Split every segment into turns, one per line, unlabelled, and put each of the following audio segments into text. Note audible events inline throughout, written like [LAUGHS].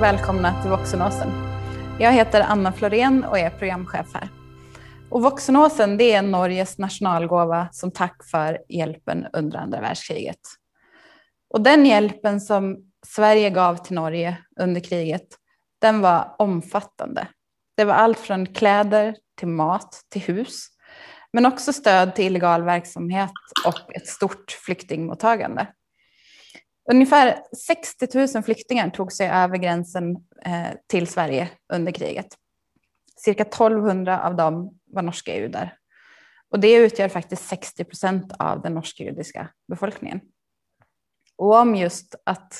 och välkomna till Voxenåsen. Jag heter Anna Florén och är programchef här. Och Voxenåsen det är Norges nationalgåva som tack för hjälpen under andra världskriget. Och den hjälpen som Sverige gav till Norge under kriget, den var omfattande. Det var allt från kläder till mat till hus, men också stöd till illegal verksamhet och ett stort flyktingmottagande. Ungefär 60 000 flyktingar tog sig över gränsen eh, till Sverige under kriget. Cirka 1200 av dem var norska judar. Och det utgör faktiskt 60 procent av den norsk-judiska befolkningen. Och om just att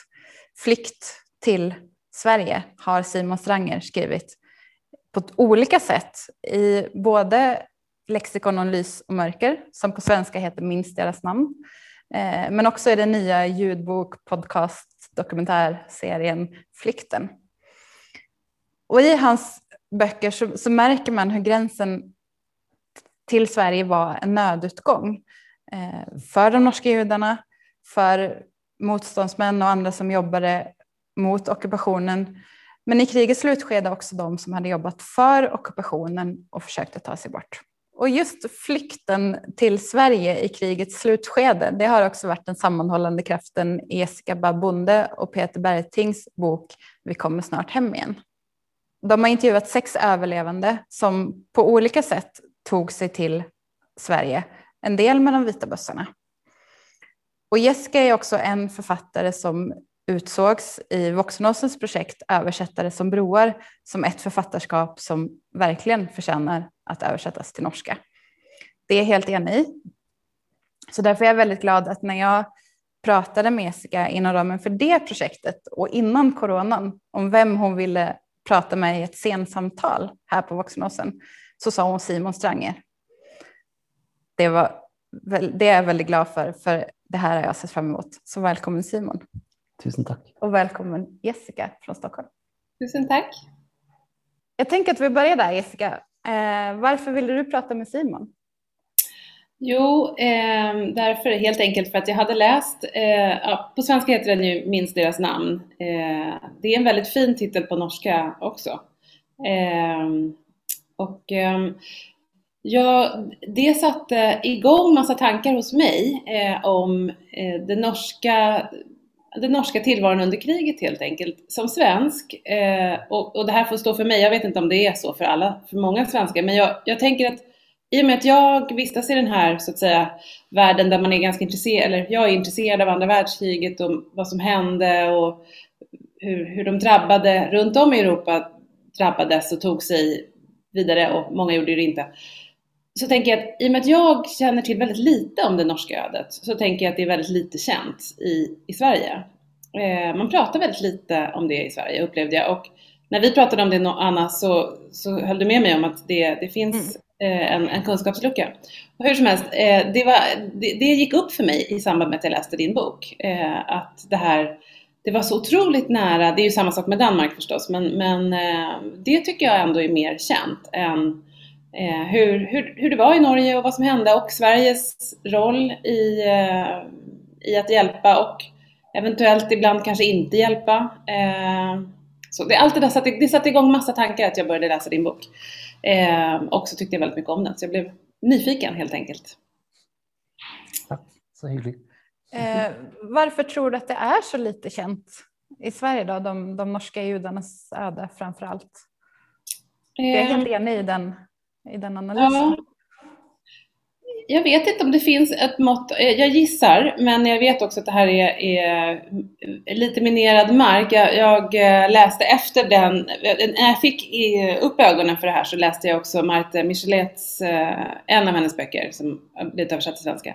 flykt till Sverige har Simon Stranger skrivit på olika sätt i både Lexikon om lys och mörker, som på svenska heter Minst deras namn, Eh, Eh, men också i den nya ljudbok, podcast, dokumentärserien Flykten. Och i hans böcker så, så, märker man hur gränsen till Sverige var en nödutgång eh, för de norska judarna, för motståndsmän och andra som jobbade mot ockupationen. Men i krigets slutskede också de som hade jobbat för ockupationen och försökte ta sig bort. Och just flykten till Sverige i krigets slutskede, det har också varit den sammanhållande kraften i Jessica Babonde och Peter Bergtings bok Vi kommer snart hem igen. De har intervjuat sex överlevande som på olika sätt tog sig till Sverige, en del med de vita bussarna. Och Jessica är också en författare som utsågs i Voxenåsens projekt Översättare som broar som ett författarskap som verkligen förtjänar att översättas till norska. Det är helt enig i. Så därför är jag väldigt glad att när jag pratade med Jessica inom ramen för det projektet och innan coronan om vem hon ville prata med i ett sensamtal här på Voxenåsen så sa hon Simon Stranger. Det, var, det är jag väldigt glad för, för det här har jag sett fram emot. Så välkommen Simon.
Tusen tack.
Och välkommen Jessica från Stockholm.
Tusen tack.
Jag tänker att vi börjar där Jessica. Eh, varför ville du prata med Simon?
Jo, eh, därför helt enkelt för att jag hade läst, eh, ja, på svenska heter den ju Minns deras namn. Eh, det är en väldigt fin titel på norska också. Ehm, och ehm, Ja, det satte igång massa tankar hos mig eh, om eh, det norska den norska tillvaron under kriget helt enkelt. Som svensk, eh, och, och det här får stå för mig, jag vet inte om det är så för alla, för många svenskar, men jag, jag tänker att i och med att jag vistas i den här så att säga världen där man är ganska intresserad, eller jag är intresserad av andra världskriget och vad som hände och hur, hur de drabbade runt om i Europa drabbades och tog sig vidare och många gjorde det inte så tänker jag att i och med att jag känner till väldigt lite om det norska ödet så tänker jag att det är väldigt lite känt i, i Sverige. Eh, man pratar väldigt lite om det i Sverige upplevde jag och när vi pratade om det Anna så, så höll du med mig om att det, det finns mm. eh, en, en kunskapslucka. Och hur som helst, eh, det, var, det, det, gick upp för mig i samband med att jag läste din bok eh, att det här det var så otroligt nära, det är ju samma sak med Danmark förstås, men, men eh, det tycker jag ändå är mer känt än hur, hur, hur det var i Norge och vad som hände och Sveriges roll i, eh, i att hjälpa och eventuellt ibland kanske inte hjälpa. Eh, så det, allt det där satte, det satte igång massa tankar att jag började läsa din bok. Eh, och så tyckte jag väldigt mycket om den så jag blev nyfiken helt enkelt.
Tack, så hyggligt.
Eh, varför tror du att det är så lite känt i Sverige då, de, de norska judarnas öde framför allt? Jag är helt enig i den i den analysen? Ja.
Jag vet inte om det finns ett mått, eh, jag gissar, men jag vet också att det här är, är lite minerad mark. Jag, jag, eh, läste efter den, eh, när jag fick upp ögonen för det här så läste jag också Marte Michelets, en av hennes böcker som blivit översatt till svenska.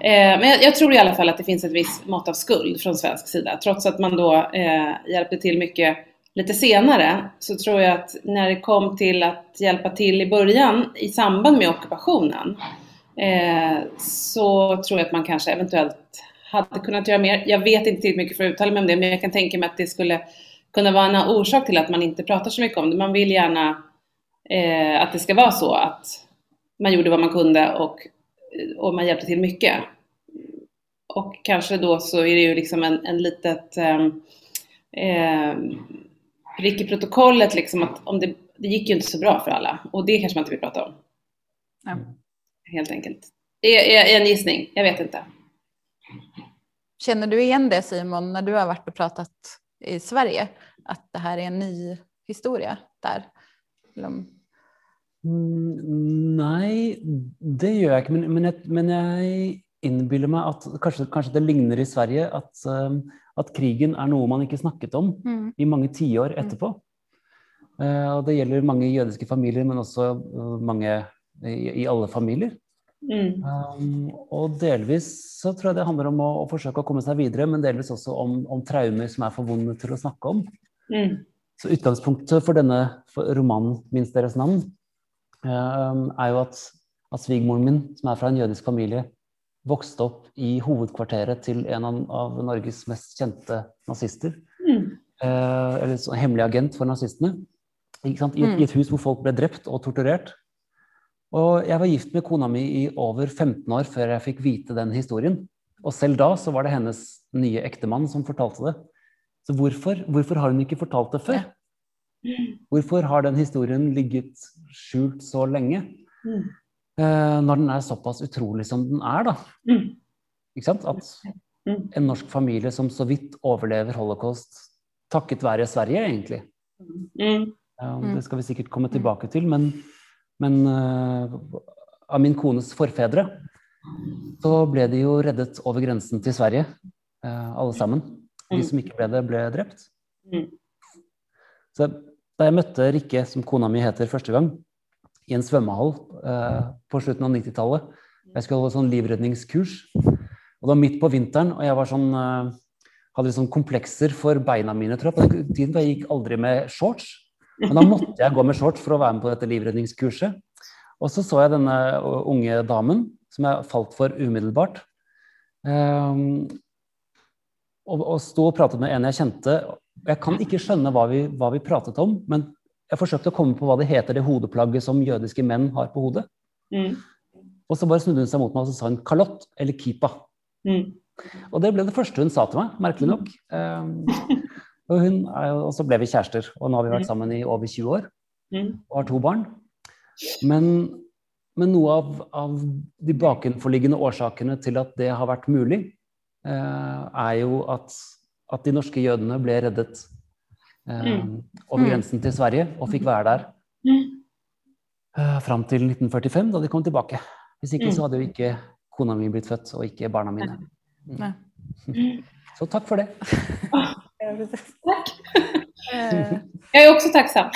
Men jag, jag, tror i alla fall att det finns ett visst mått av skuld från svensk sida, trots att man då hjälpte till mycket lite senare så tror jag att när det kom till att hjälpa till i början i samband med ockupationen eh, så tror jag att man kanske eventuellt hade kunnat göra mer. Jag vet inte tillräckligt mycket för att uttala mig om det men jag kan tänka mig att det skulle kunna vara en orsak till att man inte pratar så mycket om det. Man vill gärna eh, att det ska vara så att man gjorde vad man kunde och, och man hjälpte till mycket. Och kanske då så är det ju liksom en, en litet eh, eh Ricky-protokollet, liksom att om det, det gick ju inte så bra för alla. Och det kanske man inte vill prata om.
Ja.
Helt enkelt. Det är, är en gissning, jag vet inte.
Känner du igen det Simon när du har varit och pratat i Sverige? Att det här är en ny historia där? Eller om-
Mm, Nei, det gjør jeg ikke. Men, men, men jeg innbiller meg at kanskje, kanskje det ligner i Sverige at, eh, at krigen er noe man ikke snakket om
Mm.
i mange tiår etterpå. Eh, og det gjelder mange jødiske familier, men også eh, mange i, i alle familier.
Mm.
Um, og delvis så tror jeg det handler om å, å forsøke å komme seg videre, men delvis også om, om traumer som er for vonde til å snakke om.
Mm.
Så utgangspunktet for denne for romanen 'Minst deres navn' eh, er jo at, at svigermoren min, som er fra en jødisk familie, vokste opp i hovedkvarteret til en av, Norges mest kjente nazister.
Mm.
Eh, eller så, hemmelig agent. Ikke sant? I,
Mm.
I et hus hvor folk ble drept og torturert. Og jeg var gift med kona mi i over 15 år før jeg fikk vite den historien. Og selv da så var det hennes nye ektemann som fortalte det. Så hvorfor, hvorfor har hun ikke fortalt det før? Hvorfor har den historien ligget skjult så lenge?
Mm.
Eh, når den er såpass utrolig som den er, da.
Mm.
Ikke sant? At
Mm.
en norsk familie som så vidt overlever holocaust takket være Sverige, egentlig.
Mm.
Ja,
Mm.
Det skal vi sikkert komme tilbake til, men, men eh, av min kones forfedre så ble de jo reddet over grensen til Sverige, eh, alle sammen. De
Mm.
som ikke ble det, ble drept.
Mm.
Så da jeg møtte Rikke, som kona mi heter, første gang, i en svømmehall eh, på slutten av 90-tallet Jeg skulle holde sånn livredningskurs. Og det var midt på vinteren, og jeg var sånn eh, hadde litt sånn komplekser for beina mine, tror jeg. På den tiden jeg gikk aldri med shorts. Men da måtte jeg gå med shorts for å være med på dette livredningskurset. Og så så jeg denne unge damen, som jeg falt for umiddelbart. Um, og, og sto og pratet med en jeg kjente. Jeg kan ikke skjønne hva vi, hva vi pratet om, men jeg forsøkte å komme på hva det heter, det hodeplagget som jødiske menn har på hodet.
Mm.
Og så bare snudde hun seg mot meg og så sa hun kalott eller kipa.
Mm.
Og det ble det første hun sa til meg, merkelig nok. Ehm, og, hun er jo, og så ble vi kjærester, og nå har vi vært sammen i over 20 år
Mm.
og har to barn. Men, men noe av, av de bakenforliggende årsakene til at det har vært mulig, eh, er jo at, at de norske jødene ble reddet eh,
Mm.
Over
Mm.
grensen til Sverige og fikk være der
Mm.
eh, fram til 1945, da de kom tilbake. Hvis ikke
Mm.
så hadde jo ikke kona mi blitt født, og ikke barna mine.
Nei. [LAUGHS]
Så takk for det.
Tack! Jag är också tacksam.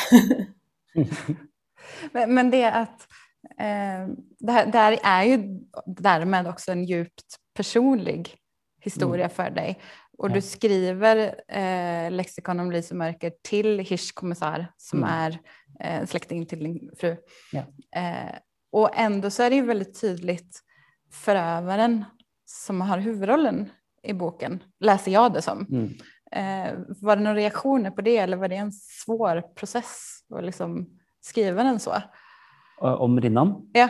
[LAUGHS]
Men, men det att eh, det, här, det här är ju därmed också en djupt personlig historia för dig. Och
Ja.
du skriver eh, Lexikon om Lise Mörker till Hirschkommissar som
Mm.
är eh, släkting till din fru.
Ja.
Eh, och ändå så är det ju väldigt tydligt förövaren som har huvudrollen i boken, läser jag det som.
Mm.
Eh, var det några reaktioner på det eller var det en svår process att liksom skriva den så?
Og- Om Rinnan?
Ja.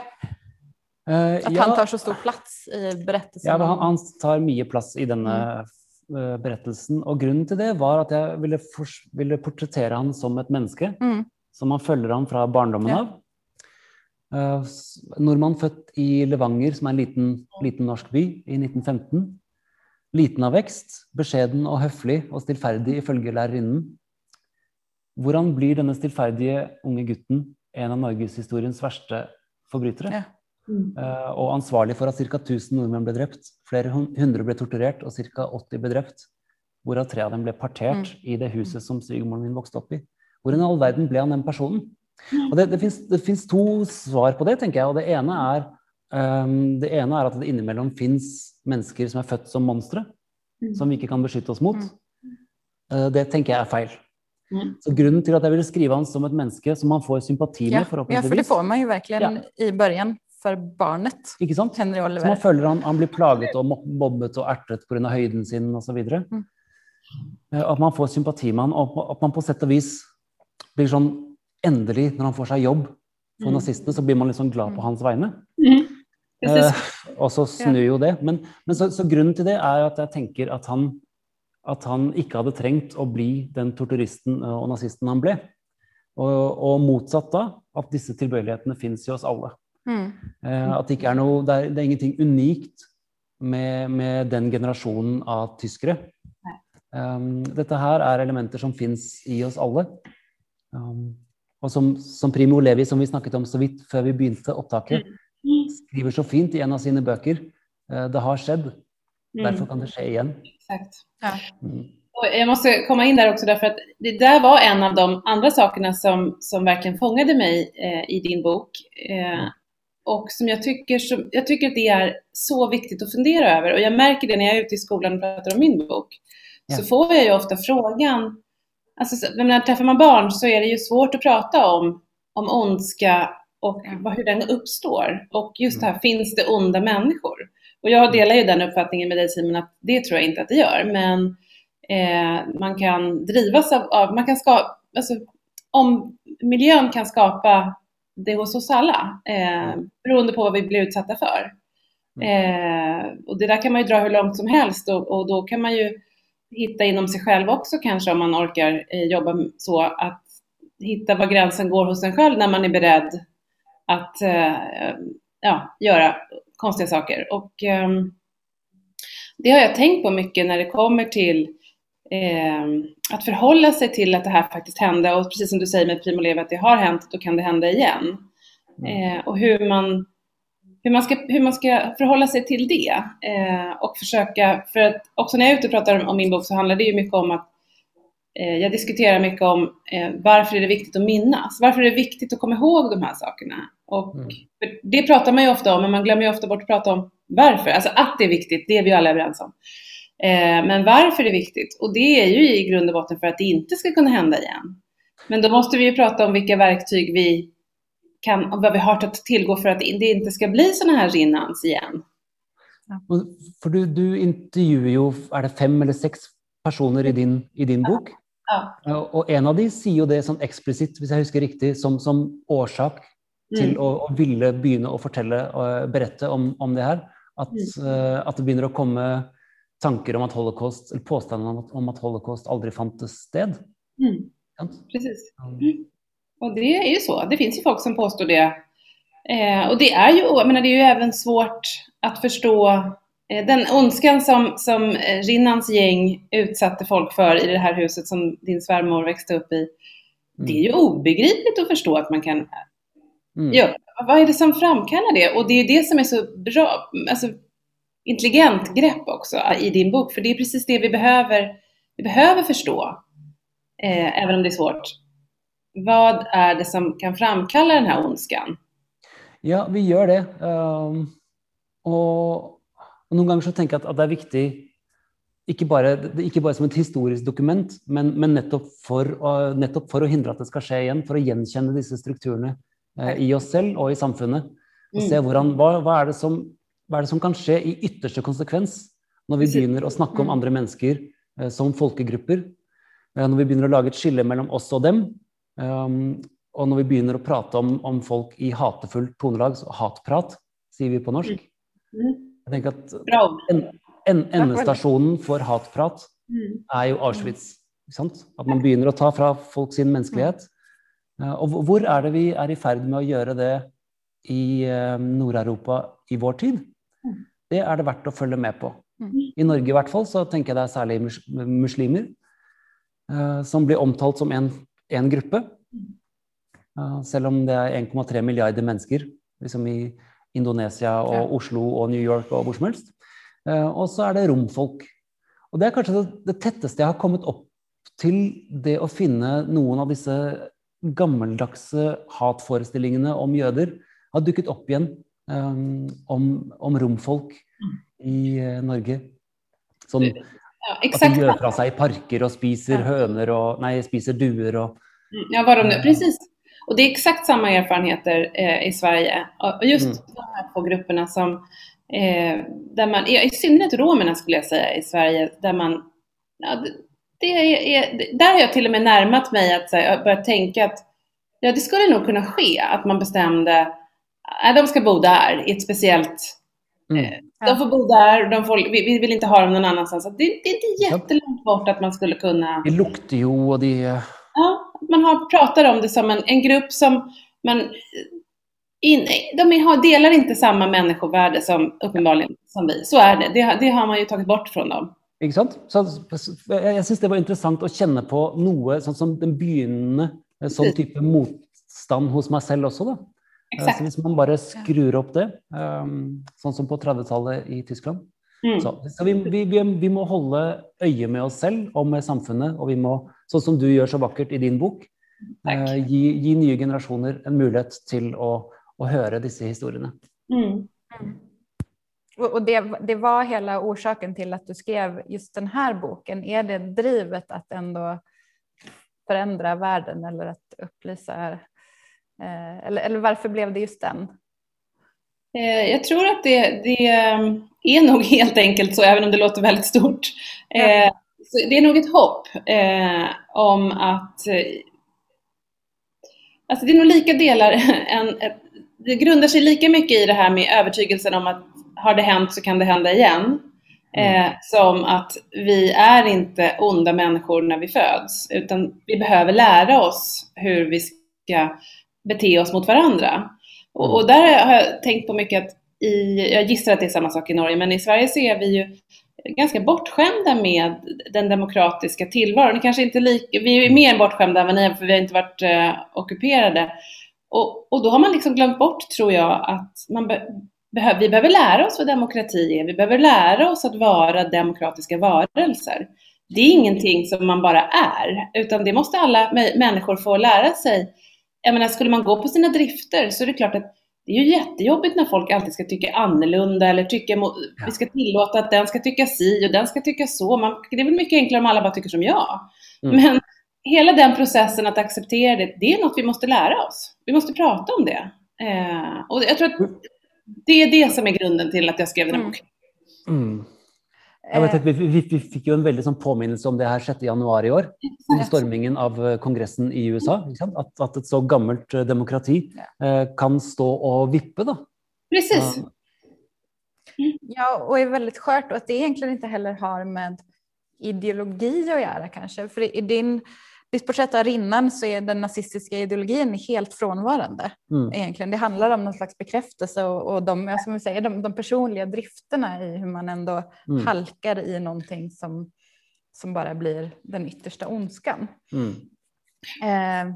Eh,
Att
ja,
han tar så stor plats i berättelsen?
ja, han, han tar mye plass i denne eh, berettelsen. Og grunnen til det var at jeg ville, fors- ville portrettere han som et menneske.
Mm.
Så man følger han fra barndommen
Ja.
av. Eh, s- nordmann født i Levanger, som er en liten, liten norsk by, i 1915. Liten av vekst, beskjeden og høflig og stillferdig ifølge lærerinnen. Hvordan blir denne stillferdige unge gutten en av norgeshistoriens verste forbrytere?
Ja.
Mm.
Eh, og ansvarlig for at ca. 1000 nordmenn ble drept. Flere hun- hundre ble torturert, og ca. 80 ble drept. Hvorav tre av dem ble partert i det huset som svigermoren min vokste opp i. Hvor i all verden ble han den personen? Og Det, det fins to svar på det, tenker jeg. Og det ene er, ehm, det ene er at det innimellom fins mennesker som er født som monstre,
Mm.
som vi ikke kan beskytte oss mot.
Mm.
Eh, det tenker jeg er feil.
Mm.
Så grunnen til at jeg ville skrive han som et menneske som man får sympati
Ja,
med,
ja, för det får man ju verkligen
Ja.
i början för barnet,
Ikke sant?
Henry
Så man
Oliver.
føler han, han blir plaget og mob- mobbet og ertet pga. høyden sin osv.
Mm.
At man får sympati med han, og at man på sett og vis blir sånn Endelig, når han får seg jobb for
Mm.
nazistene, så blir man sånn glad på hans vegne.
Mm.
Eh, og så snur jo det. Men, men så, så grunnen til det er at jeg tenker at han att han inte hade trengt att bli den torturisten och nazisten han blev. Och, och motsatt då, att dessa tillbörligheterna finns i oss alla. Mm. Att det inte är något, det är, det är ingenting unikt med, med den generationen av tyskare. Um, detta här är elementer som finns i oss alla. Um, och som, som Primo Levi, som vi snackat om så vitt för vi började upptaket, mm. skriver så fint i en av sina böcker. Uh, det har skett, mm. därför kan det ske igen.
Exakt. Ja. Mm. Och jag måste komma in där också därför att det där var en av de andra sakerna som, som verkligen fångade mig eh, i din bok. Eh, mm. Och som jag tycker, som, jag tycker att det är så viktigt att fundera över. Och jag märker det när jag är ute i skolan och pratar om min bok. Ja. Så får jag ju ofta frågan, alltså när träffar man barn så är det ju svårt att prata om, om ondska och ja. hur den uppstår. Och just det här, mm. finns det onda människor? Och jag delar ju den uppfattningen med dig Simon, att det tror jag inte att det gör. Men eh, man kan drivas av, av man kan skapa, alltså, om miljön kan skapa det hos oss alla, eh, beroende på vad vi blir utsatta för. Mm. Eh, och det där kan man ju dra hur långt som helst och, och, då kan man ju hitta inom sig själv också kanske om man orkar eh, jobba så att hitta var gränsen går hos en själv när man är beredd att eh, ja, göra konstiga saker. Och eh, det har jag tänkt på mycket när det kommer till att förhålla sig till att det här faktiskt hände och precis som du säger med Primo Levi att det har hänt, då kan det hända igen. Mm. Eh, och hur man, hur, man ska, hur man ska förhålla sig till det eh, och försöka, för att också när jag är ute och pratar om, om min bok så handlar det ju mycket om att eh, jag diskuterar mycket om eh, varför är det viktigt att minnas? Varför är det viktigt att komma ihåg de här sakerna? Och mm. Det pratar man ju ofta om, men man glömmer ju ofta bort att prata om varför. Alltså att det är viktigt, det är vi alla överens om. Eh, men varför det är viktigt? Och det är ju i grund och botten för att det inte ska kunna hända igen. Men då måste vi ju prata om vilka verktyg vi kan, vad vi har att tillgå för att det inte ska bli sådana här rinnans igen.
För du, du intervjuar ju, är det fem eller sex personer i din, i din bok? Ja. Och en av dem säger det som explicit, om jag husker riktigt, som, som orsak till mm. att, att vilja börja och berätta om, om det här. Att, mm. uh, att det börjar komma tankar om att holocaust, eller påståenden om att, om att holocaust aldrig fanns sted. Mm.
Precis. Mm. Och det är ju så, det finns ju folk som påstår det. Eh, och det är ju, jag menar, det är ju även svårt att förstå eh, den ondskan som, som eh, Rinnans gäng utsatte folk för i det här huset som din svärmor växte upp i. Mm. Det är ju obegripligt att förstå att man kan Mm. Ja, vad är det som framkallar det? Och det är det som är så bra, alltså intelligent grepp också i din bok, för det är precis det vi behöver, vi behöver förstå, eh, även om det är svårt. Vad är det som kan framkalla den här ondskan?
Ja, vi gör det. Um, och, och någon gånger så tänker jag att, att det är viktigt inte bara, inte bara som ett historiskt dokument, men, men nettopp, för, uh, nettopp för att hindra att det ska ske igen, för att igenkänna dessa strukturerna uh, i oss själva och i samfundet. Och se hvordan, vad, vad, är det som, vad är det som kan ske i yttersta konsekvens när vi börjar att snacka om mm. andra människor uh, som folkgrupper. när vi börjar att laga ett skille mellan oss och dem, Um, och när vi börjar att prata om, om folk i hatefullt tonelag, så hatprat, säger vi på norsk. Mm. Mm. Jag tänker att en, en, ändestationen för hatprat är ju Auschwitz. Sant? Att man börjar att ta från folk sin mänsklighet. Och var är det vi är i färd med att göra det i Nordeuropa i vår tid? Mm. Det är det värt att följa med på. Mm. I Norge i hvert fall så tänker jag det särskilt mus muslimer uh, som blir omtalt som en en grupp. Selv om det är 1,3 miljarder människor liksom i Indonesia ja. Oslo och New York och hvor som helst. Eh, och så är det romfolk. Och det är kanske det, tättaste jag har kommit upp till det att finna någon av dessa gammaldags hatföreställningarna om jøder har dykt upp igen um, om, om romfolk i uh, Norge. Sånn, Ja, exakt. Att de gör från sig parker och spiser ja. hönor och, nej, spiser duor och...
Mm, ja, vad de nu, precis. Och det är exakt samma erfarenheter eh, i Sverige. Och just mm. de här två grupperna som, eh, där man, i synnerhet romerna skulle jag säga i Sverige, där man, ja, det är, där har jag till och med närmat mig att här, börja tänka att ja, det skulle nog kunna ske att man bestämde de ska bo där i ett speciellt Mm. De får bo där, de får, vi, vi vill inte ha dem någon annanstans. Det, det är inte jättelångt bort att man skulle kunna...
Det luktar ju och det...
Ja, man har, pratar om det som en, en grupp som man in, de är, delar inte samma människovärde som uppenbarligen som vi. Så är det. det. Det har man ju tagit bort från dem.
Ikke sant? Så jeg syns det var intressant att känna på noe sånn som den begynnende sånn type motstand hos meg selv også. da. Exakt. Så hvis man bare skrur opp det, um, sånn som på 30-tallet i Tyskland mm. Så, så vi, vi, vi, vi, må holde øye med oss selv og med samfunnet, og vi må, sånn som du gjør så vakkert i din bok, uh, gi, gi, nye generasjoner en mulighet til å, å høre disse historiene. Mm.
Mm. Och det, det var hela orsaken till att du skrev just den här boken. Är det drivet att ändå förändra världen eller att upplysa? Eh, eller, eller varför blev det just den?
Eh, jag tror att det, det, är nog [LAUGHS] helt enkelt så, även om det låter väldigt stort. Eh, det är nog ett hopp om att Alltså det är nog lika delar, [LAUGHS] en, det grundar sig lika mycket i det här med övertygelsen om att har det hänt så kan det hända igen. Mm. Som att vi är inte onda människor när vi föds, utan vi behöver lära oss hur vi ska bete oss mot varandra. Och, mm. och där har jag tänkt på mycket att i, jag gissar att det är samma sak i Norge, men i Sverige så är vi ju ganska bortskämda med den demokratiska tillvaron. Kanske inte lika, vi är mer bortskämda än vad ni är, för vi har inte varit eh, ockuperade. Och, och, då har man liksom glömt bort, tror jag, att man be, behöver, vi behöver lära oss vad demokrati är. Vi behöver lära oss att vara demokratiska varelser. Det är ingenting som man bara är, utan det måste alla människor få lära sig. Jag menar, skulle man gå på sina drifter så är det klart att det är ju jättejobbigt när folk alltid ska tycka annorlunda eller tycka, ja. vi ska tillåta att den ska tycka si och den ska tycka så. Man, det är väl mycket enklare om alla bara tycker som jag. Mm. Men hela den processen att acceptera det, det är något vi måste lära oss. Vi måste prata om det. Eh, och jag tror att mm det är det som är grunden till att jag skrev den här mm. boken. Mm.
Jag vet att vi, vi, vi, fick ju en väldig sån påminnelse om det här 6 januari i år, om stormingen av eh, kongressen i USA. Att, att ett så gammalt eh, demokrati eh, kan stå och vippa. Då.
Precis.
Mm. Ja, och är väldigt skört och att det egentligen inte heller har med ideologi att göra kanske. För i din ditt porträtt av rinnan så är den nazistiska ideologin helt frånvarande. Mm. Egentligen. Det handlar om någon slags bekräftelse och, och de, som vi säger, de, de personliga drifterna i hur man ändå mm. halkar i någonting som, som bara blir den yttersta ondskan. Mm. Eh,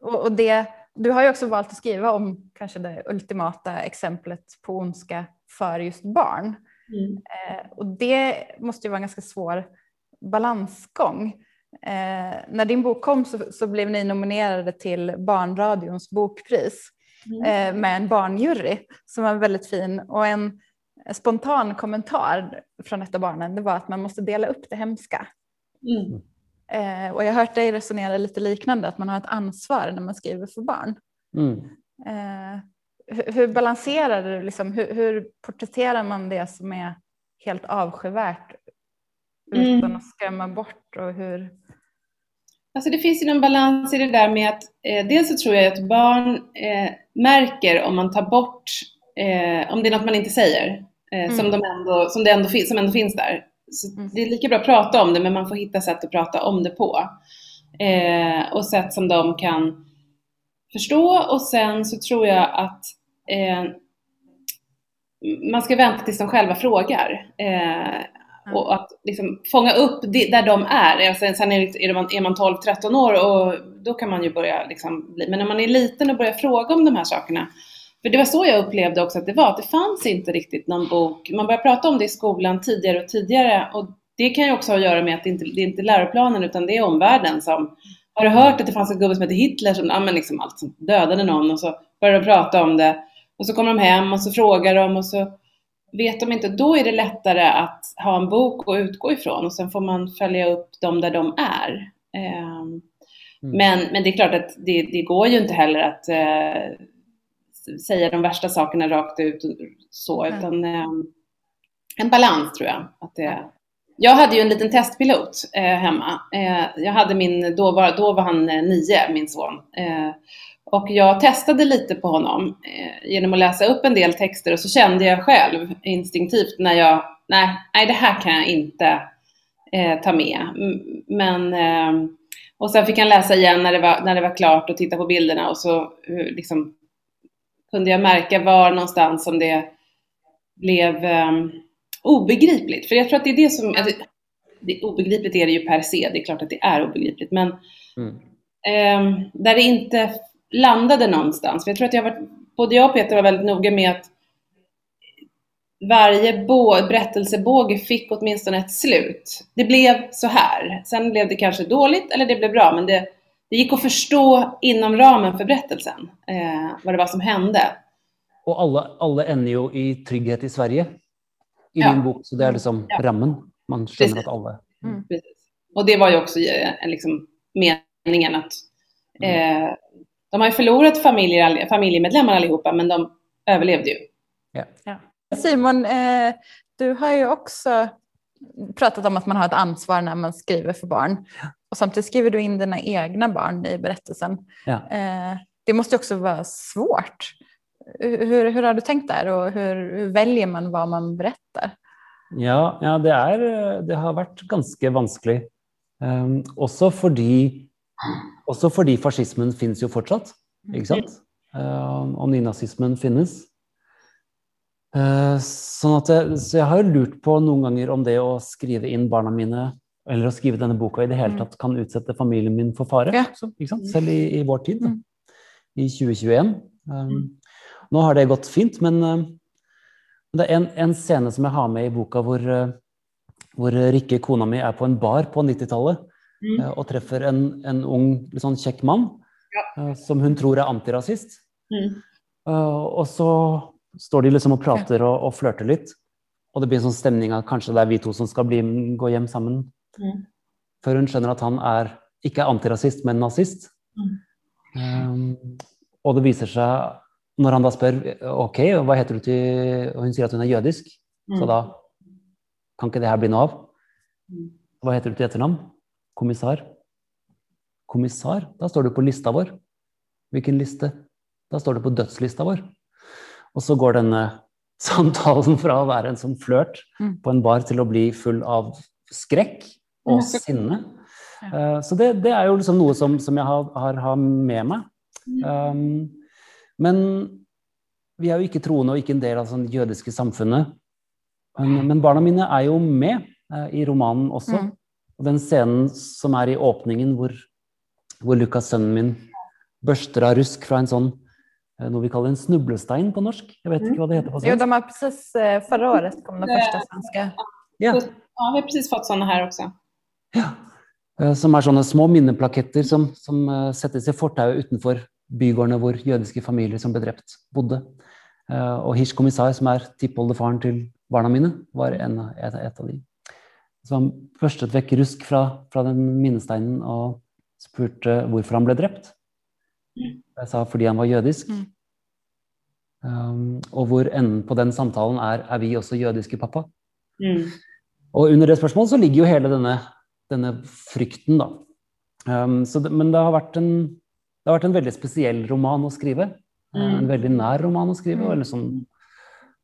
och, och det, du har ju också valt att skriva om kanske det ultimata exemplet på ondska för just barn. Mm. Eh, och det måste ju vara en ganska svår balansgång. Eh, när din bok kom så, så, blev ni nominerade till Barnradions bokpris mm. eh, med en barnjury som var väldigt fin och en spontan kommentar från ett av barnen det var att man måste dela upp det hemska. Mm. Eh, och jag har hört dig resonera lite liknande att man har ett ansvar när man skriver för barn. Mm. Eh, hur, hur, balanserar du, liksom, hur, hur porträtterar man det som är helt avskyvärt utan mm. att skrämma bort och hur?
Alltså det finns ju någon balans i det där med att eh, dels så tror jag att barn eh, märker om man tar bort, eh, om det är något man inte säger, eh, mm. som, de ändå, som, det ändå finns, som ändå finns där. Så mm. Det är lika bra att prata om det, men man får hitta sätt att prata om det på. Eh, och sätt som de kan förstå och sen så tror jag att eh, man ska vänta tills de själva frågar. Mm. Och att liksom fånga upp det, där de är. Alltså, sen är, är man, är man 12-13 år och då kan man ju börja liksom bli, men när man är liten och börjar fråga om de här sakerna. För det var så jag upplevde också att det var, att det fanns inte riktigt någon bok. Man började prata om det i skolan tidigare och tidigare och det kan ju också ha att göra med att det inte det är inte läroplanen utan det är omvärlden som har du hört att det fanns en gubbe som hette Hitler som ja, men liksom allt som dödade någon och så började de prata om det och så kommer de hem och så frågar de och så vet de inte, då är det lättare att ha en bok att utgå ifrån och sen får man följa upp dem där de är. Eh, mm. men, men det är klart att det, det går ju inte heller att eh, säga de värsta sakerna rakt ut så, mm. utan eh, en balans tror jag. Att det, jag hade ju en liten testpilot eh, hemma. Eh, jag hade min, då var, då var han eh, nio, min son. Och jag testade lite på honom eh, genom att läsa upp en del texter och så kände jag själv instinktivt när jag, nej, nej det här kan jag inte eh, ta med. Men, eh, och sen fick han läsa igen när det, var, när det var klart och titta på bilderna och så eh, liksom, kunde jag märka var någonstans som det blev um, obegripligt. För jag tror att det är det som, alltså, det, obegripligt är det ju per se, det är klart att det är obegripligt, men mm. um, där det inte landade någonstans. För jag tror att jag var, både jag och Peter var väldigt noga med att varje berättelsebåge fick åtminstone ett slut. Det blev så här. Sen blev det kanske dåligt eller det blev bra, men det, det gick att förstå inom ramen för berättelsen eh, vad det var som hände.
Och alla, alla ender ju i trygghet i Sverige i ja. din bok, så det är liksom ja. rammen. Man känner att alla...
Mm. Precis. Och det var ju också eh, liksom, meningen att mm. eh, de har ju förlorat familjer, familjemedlemmar allihopa, men de överlevde ju.
Ja. ja. Simon, eh, du har ju också pratat om att man har ett ansvar när man skriver för barn. Och samtidigt skriver du in dina egna barn i berättelsen. Ja. Eh, det måste också vara svårt. Hur, hur har du tänkt där och hur, hur väljer man vad man berättar?
Ja, ja det, är, det har varit ganska vanskligt. Um, också fordi också fordi fascismen finns ju fortsatt, ikke sant? Um, og nynazismen finnes. Uh, sånn at jeg, så jeg har jo lurt på noen ganger om det å skrive inn barna mine, eller å skrive denne boka i det hele mm. tatt, kan utsette familien min for fare. Ja. Så, Selv i, i, vår tid. Mm. i 2021. Um, nå har det gått fint, men uh, det er en, en, scene som jeg har med i boka hvor, uh, hvor Rikke, kona mi, er på en bar på 90-tallet mm. Eh, og treffer en, en ung, sånn kjekk mann ja. Eh, som hun tror er antirasist. Mm. Uh, og så står de liksom og prater og, og flørter litt. Og det blir en sånn stemning av kanskje det er vi to som skal bli, gå hjem sammen. Mm. Før hun skjønner at han er, ikke er antirasist, men nazist. Mm. Um, og det viser seg, når han da spør ok, hva heter du til Og hun sier at hun er jødisk, så mm. da kan ikke det her bli noe av. Mm. Hva heter du til etternavn? Kommissar. Kommissar, da står du på lista vår. Hvilken liste? Da står du på dødslista vår. Og så går denne [LAUGHS] samtalen fra å være en sånn flørt mm. på en bar til å bli full av skrekk og sinne. Uh, så det, det, er jo liksom noe som, som jeg har, har, har, med meg. Um, men vi er jo ikke troende og ikke en del av sånn jødiske samfunnet. Men, men, barna mine er jo med uh, i romanen også. Mm. Og den scenen som er i åpningen, hvor, hvor Lukas, sønnen min, børster av rusk fra en sånn eh, noe vi kaller en snublestein på norsk. Jag vet inte vad det heter på
svenska. Jo, de har precis, eh, förra året kom de första svenska.
Ja. ja, vi har precis fått sådana här också.
Ja, eh, som är sådana små minneplaketter som, som sätts i fortauet utanför bygårdene hvor jødiske familier som ble drept, bodde. Og Hirsch kommissar, som er tippoldefaren til barna mine, var en, et, et av de. Han børstet vekk rusk fra, fra den minnesteinen og spurte hvorfor han ble drept. Jeg sa fordi han var jødisk. Mm. Um, og hvor enden på den samtalen er er vi også jødiske, pappa? Mm. Og under det spørsmålet så ligger jo hele denne, denne frykten, da. Um, det, men det har, en, det har vært en veldig spesiell roman å skrive. Mm. En veldig nær roman å skrive. og liksom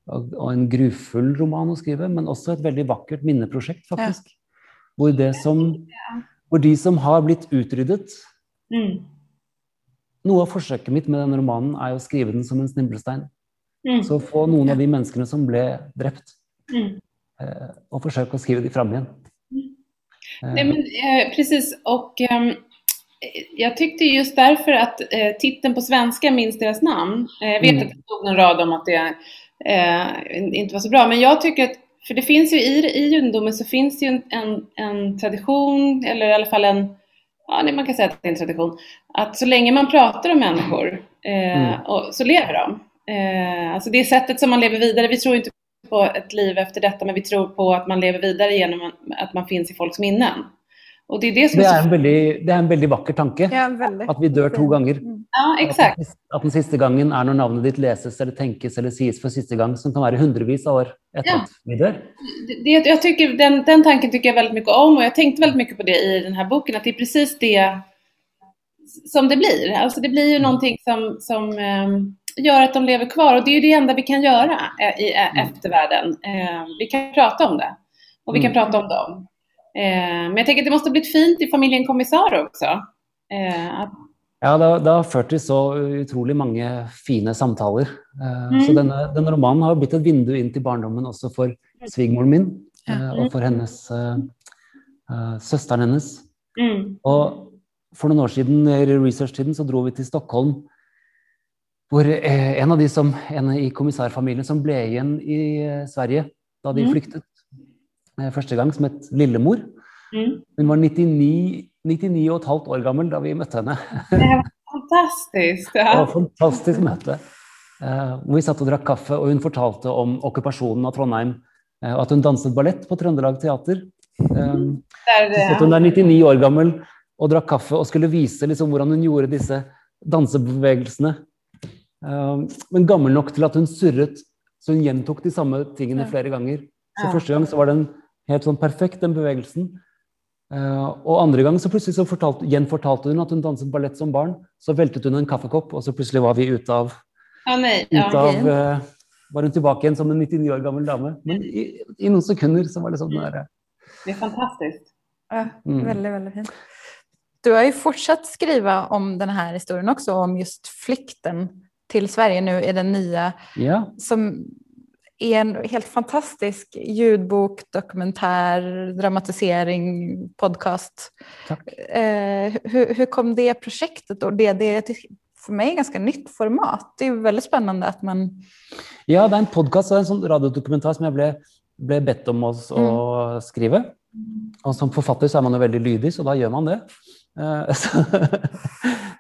og en grufull roman å skrive, men også et veldig vakkert minneprosjekt, faktisk. Ja. Hvor, det som, hvor de som har blitt utryddet mm. Noe av forsøket mitt med denne romanen er å skrive den som en sniblestein. Mm. Så få noen av de menneskene som ble drept, mm. eh, och försöka skriva dem fram igen.
Mm. Eh. Nej, men, eh, precis, och eh, jag tyckte just därför att eh, titeln på svenska, Minns deras namn, eh, jag vet mm. att det stod någon rad om att det är eh, inte var så bra. Men jag tycker att, för det finns ju i, i judendomen så finns det ju en, en, en, tradition, eller i alla fall en, ja man kan säga att det är en tradition, att så länge man pratar om människor eh, mm. och, så lever de. Eh, alltså det sättet som man lever vidare, vi tror inte på ett liv efter detta, men vi tror på att man lever vidare genom att man finns i folks minnen.
Och det, är det, som det, är en väldigt, det är en väldigt vacker tanke. Ja, väldigt. Att vi dör två gånger.
Mm. Ja, exakt.
Att, att den sista gången är när namnet ditt läses eller tänks eller sägs för sista gången, som kan vara hundratals år efter ja. att vi dör.
Det, jag tycker, den, den tanken tycker jag väldigt mycket om och jag tänkte väldigt mycket på det i den här boken, att det är precis det som det blir. Alltså det blir ju mm. någonting som, som um, gör att de lever kvar och det är ju det enda vi kan göra eh, i mm. eftervärlden. Uh, vi kan prata om det och vi kan mm. prata om dem. Uh, men jag tänker att det måste bli fint i familjen Kommissar också. Uh, att...
Ja, det, det har ført til så utrolig mange fine samtaler. Mm. Så denne, denne, romanen har blitt et vindu inn til barndommen også for svigermoren min og for hennes søsteren hennes. Mm. Og for noen år siden, i research-tiden, så dro vi til Stockholm. Hvor eh, en av de som, en i kommissærfamilien som ble igjen i eh, Sverige da de mm. flyktet mm. Første gang, som het Lillemor. Mm. Hun var 99, 99 og et halvt år gammel da vi møtte henne. [LAUGHS]
Det var fantastisk. Ja.
Det var fantastisk møte. Hvor vi satt og drakk kaffe, og hun fortalte om okkupasjonen av Trondheim. Og at hun danset ballett på Trøndelag Teater. Um, der, så satt hun der 99 år gammel og drakk kaffe og skulle vise liksom, hvordan hun gjorde disse dansebevegelsene. Men gammel nok til at hun surret, så hun gjentok de samme tingene flere ganger. Så første gang så var den helt sånn perfekt, den bevegelsen. Uh, og andre gang så plutselig så fortalte, gjenfortalte hun at hun danset ballett som barn. Så veltet hun en kaffekopp, og så plutselig var vi ute av,
ah, nei, ja,
ut av uh, Var hun tilbake igjen som en 99 år gammel dame. Men i, i noen sekunder så var det sånn der,
Det är fantastiskt.
Ja, mm. väldigt, väldigt fint. Du har ju fortsatt skriva om den här historien också, om just flykten till Sverige nu i den nya,
ja.
som är en helt fantastisk ljudbok, dokumentär, dramatisering, podcast. Eh, hur, hur, kom det projektet och det, det är för mig ganska nytt format. Det är väldigt spännande att man...
Ja, det är en podcast och en sån radiodokumentär som jag blev, blev bett om oss mm. att skriva. Och som författare så är man ju väldigt lydig, så då gör man det. Eh, [LAUGHS] så,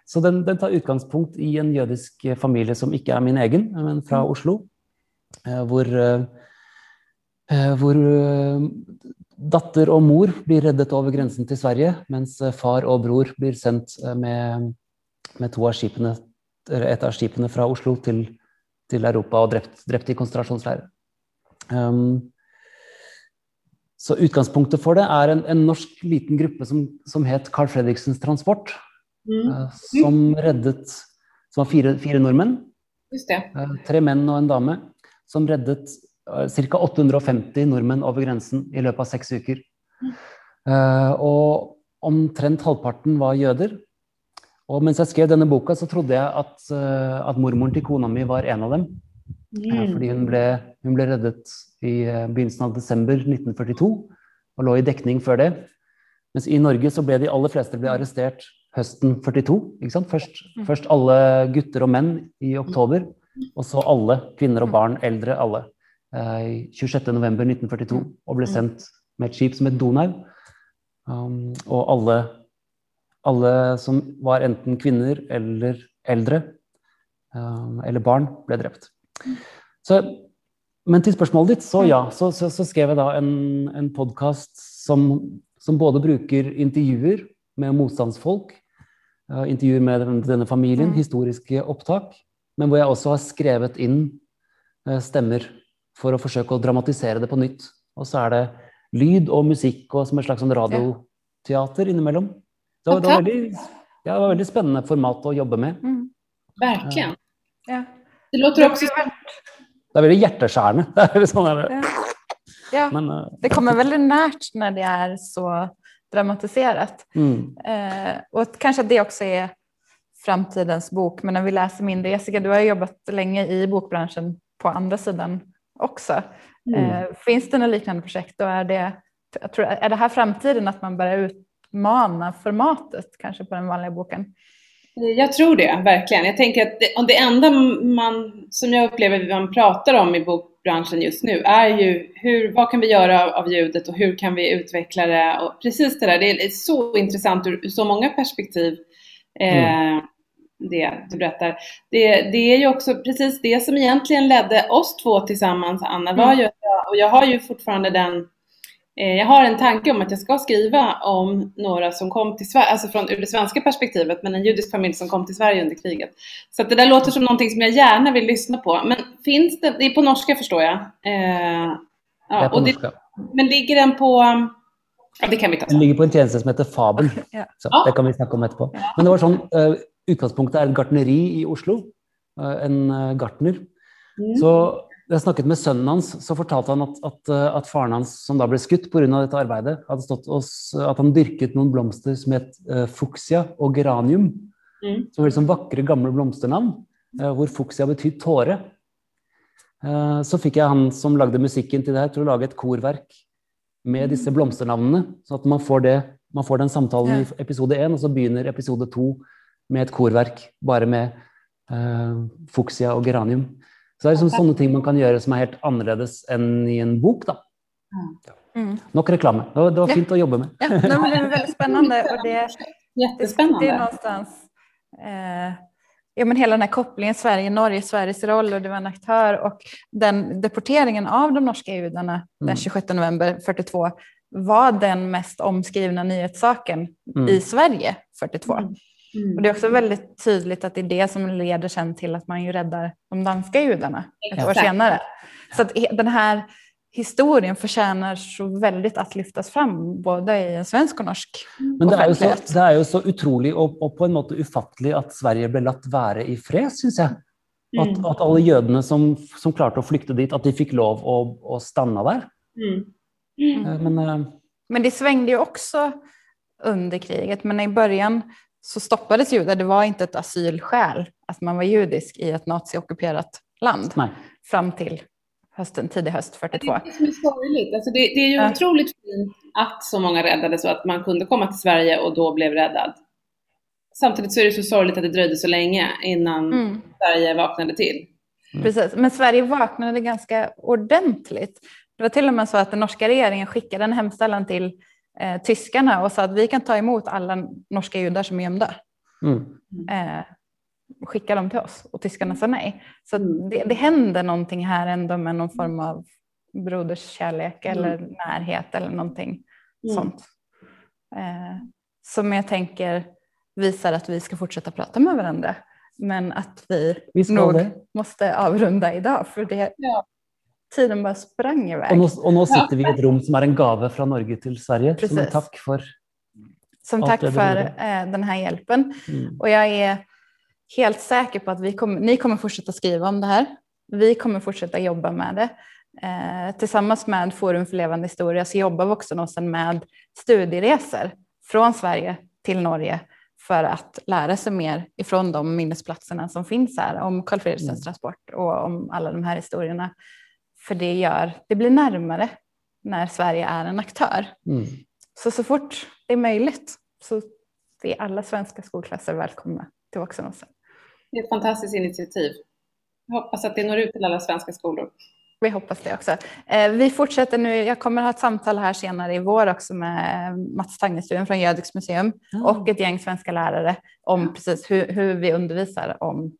så den, den, tar utgangspunkt i en jødisk familie som ikke er min egen, men fra mm. Oslo. Eh, hvor, eh, hvor datter og mor blir reddet over grensen til Sverige, mens far og bror blir sendt med, med av skipene, et av skipene fra Oslo til, til Europa og drept, drept i konsentrasjonsleirer. Um, så utgangspunktet for det er en, en norsk liten gruppe som, som het Carl Fredriksens Transport. Mm. Uh, som reddet Som var fire, fire nordmenn. Uh, tre menn og en dame. Som reddet uh, ca. 850 nordmenn over grensen i løpet av seks uker. Mm. og omtrent halvparten var jøder. Og mens jeg skrev denne boka, så trodde jeg at, at mormoren til kona mi var en av dem. Mm. Fordi hun ble, hun ble, reddet i eh, begynnelsen av desember 1942 og lå i dekning før det. Mens i Norge så ble de aller fleste ble arrestert høsten 42. ikke sant? Først, mm. først alle gutter og menn i oktober, og så alle kvinner og barn, eldre alle. Eh, 26.11.1942 og ble sendt med et skip som het Donau. Um, og alle, alle som var enten kvinner eller eldre um, eller barn, ble drept. Så, men til spørsmålet ditt, så ja. Så, så, så skrev jeg da en, en podkast som, som, både bruker intervjuer med motstandsfolk, uh, intervjuer med denne, denne familien, mm. historiske opptak, men hvor jeg også har skrevet inn uh, stemmer for å forsøke å dramatisere det på nytt. Og så er det lyd og musikk og som et slags radioteater innimellom. Det var, det, var veldig, ja, det var veldig spennende format å jobbe med.
Mm. Verkligen.
Ja.
Det låter också...
Det är väldigt hjärteskärande.
ja. [LAUGHS] ja. Men, uh... det kommer väldigt närt när det är så dramatiserat. Mm. Eh, och kanske att det också är framtidens bok. Men när vi läser mindre, Jessica, du har jobbat länge i bokbranschen på andra sidan också. Mm. Eh, finns det något liknande projekt och är det, jag tror, är det här framtiden att man börjar utmana formatet kanske på den vanliga boken?
Jag tror det, verkligen. Jag tänker att det, det enda man, som jag upplever man pratar om i bokbranschen just nu är ju hur, vad kan vi göra av, av ljudet och hur kan vi utveckla det? Och precis det där, det är så intressant ur, ur så många perspektiv. Eh, mm. Det du berättar. Det, det är ju också precis det som egentligen ledde oss två tillsammans, Anna, var mm. ju, och jag har ju fortfarande den Eh, jag har en tanke om att jag ska skriva om några som kom till Sverige, alltså från ur det svenska perspektivet, men en judisk familj som kom till Sverige under kriget. Så det där låter som någonting som jag gärna vill lyssna på. Men finns det, det är på norska förstår jag. Eh,
ja, det
men ligger den på, det kan vi ta.
Den ligger på en tjeneste som heter Fabel.
Ja.
Så det kan vi snakke om etterpå. Men det var sånn, eh, utgangspunktet er et gartneri i Oslo. eh, en eh, gartner.
Mm.
Så jeg snakket med sønnen hans, så fortalte han at, at, at faren hans, som da ble skutt pga. dette arbeidet, hadde stått og, s- at han dyrket noen blomster som het uh, fuchsia og geranium.
Mm.
Som var liksom vakre, gamle blomsternavn, eh, hvor fuchsia betyr tåre. Eh, så fikk jeg han som lagde musikken til det her, til å lage et korverk med disse blomsternavnene. Så at man får, det, man får den samtalen i episode én, og så begynner episode to med et korverk bare med eh, fuchsia og geranium. Så det er liksom sånne ting man kan gjøre som er helt annerledes enn i en bok. da.
Mm.
Nok reklame. Det var, det var
Ja.
fint å jobbe med.
Ja, men det är väldigt spännande. Och det, det, det någonstans, eh, ja, men hela den här kopplingen Sverige-Norge, Sveriges roll och du var en aktör och den deporteringen av de norska judarna den
Mm.
26 november 42 var den mest omskrivna nyhetssaken
Mm.
i Sverige 42.
Mm.
Och det är också väldigt tydligt att det är det som leder sen till att man ju räddar de danska judarna ett år
Exakt.
senare. Så att den här historien förtjänar så väldigt att lyftas fram både i en svensk och norsk
Men det er, jo så, det er jo så utrolig og, og på en måte ufattelig at Sverige ble latt være i fred, syns jeg. At,
Mm.
at alle jødene som, som klarte å flykte dit, at de fikk lov å, å stanna der.
Mm. Mm.
Eh, Men eh,
Men det svängde ju också under kriget, men i början så stoppades judar. Det var inte ett asylskäl att man var judisk i ett naziockuperat land
nei.
fram till hösten, tidig höst
Det
42.
är det som är sorgligt. Alltså det, det är ju
Ja.
otroligt fint att så många räddades och att man kunde komma till Sverige och då blev räddad. Samtidigt så är det så sorgligt att det dröjde så länge innan
Mm.
Sverige vaknade till.
Precis, men Sverige vaknade ganska ordentligt. Det var till och med så att den norska regeringen skickade en hemställan till eh, tyskarna och sa att vi kan ta emot alla norska judar som är gömda.
Mm.
Eh, skicka dem till oss och tyskarna sa nej. Så
Mm.
det, det händer någonting här ändå med någon form av broderskärlek
Mm.
eller närhet eller någonting
Mm.
sånt. Eh, som jag tänker visar att vi ska fortsätta prata med varandra. Men att vi
Vi
nog
det.
måste avrunda idag för det,
Ja.
tiden bara sprang iväg.
Og nå, og nå sitter vi i et rom som er en gave fra Norge til Sverige. Som
Precis. Som tack
det du
för
gjorde.
eh, den här hjälpen.
mm.
Och jag är helt säker på att vi kommer, ni kommer fortsätta skriva om det här. Vi kommer fortsätta jobba med det. Eh, tillsammans med Forum för levande historia så jobbar Vuxenåsen med studieresor från Sverige till Norge för att lära sig mer ifrån de minnesplatserna som finns här om Karl Fredriksens
Mm.
transport och om alla de här historierna. För det gör, det blir närmare när Sverige är en aktör.
Mm.
Så så fort det är möjligt så är alla svenska skolklasser välkomna till Vuxenåsen.
Det är ett fantastiskt initiativ. Jag hoppas att det når ut till alla svenska skolor.
Vi hoppas det också. Eh, vi fortsätter nu, jag kommer ha ett samtal här senare i vår också med Mats Tagnestuen från Jödiks museum och ett gäng svenska lärare om precis hur, hur vi undervisar om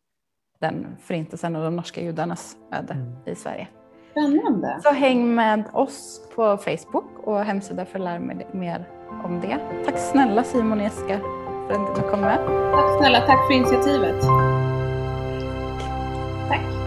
den förintelsen och de norska judarnas öde
Mm.
i Sverige.
Spännande.
Så häng med oss på Facebook och hemsida för att lära mer om det. Tack snälla Simon och Jessica för att du kom med.
Tack snälla, tack för initiativet. Tack.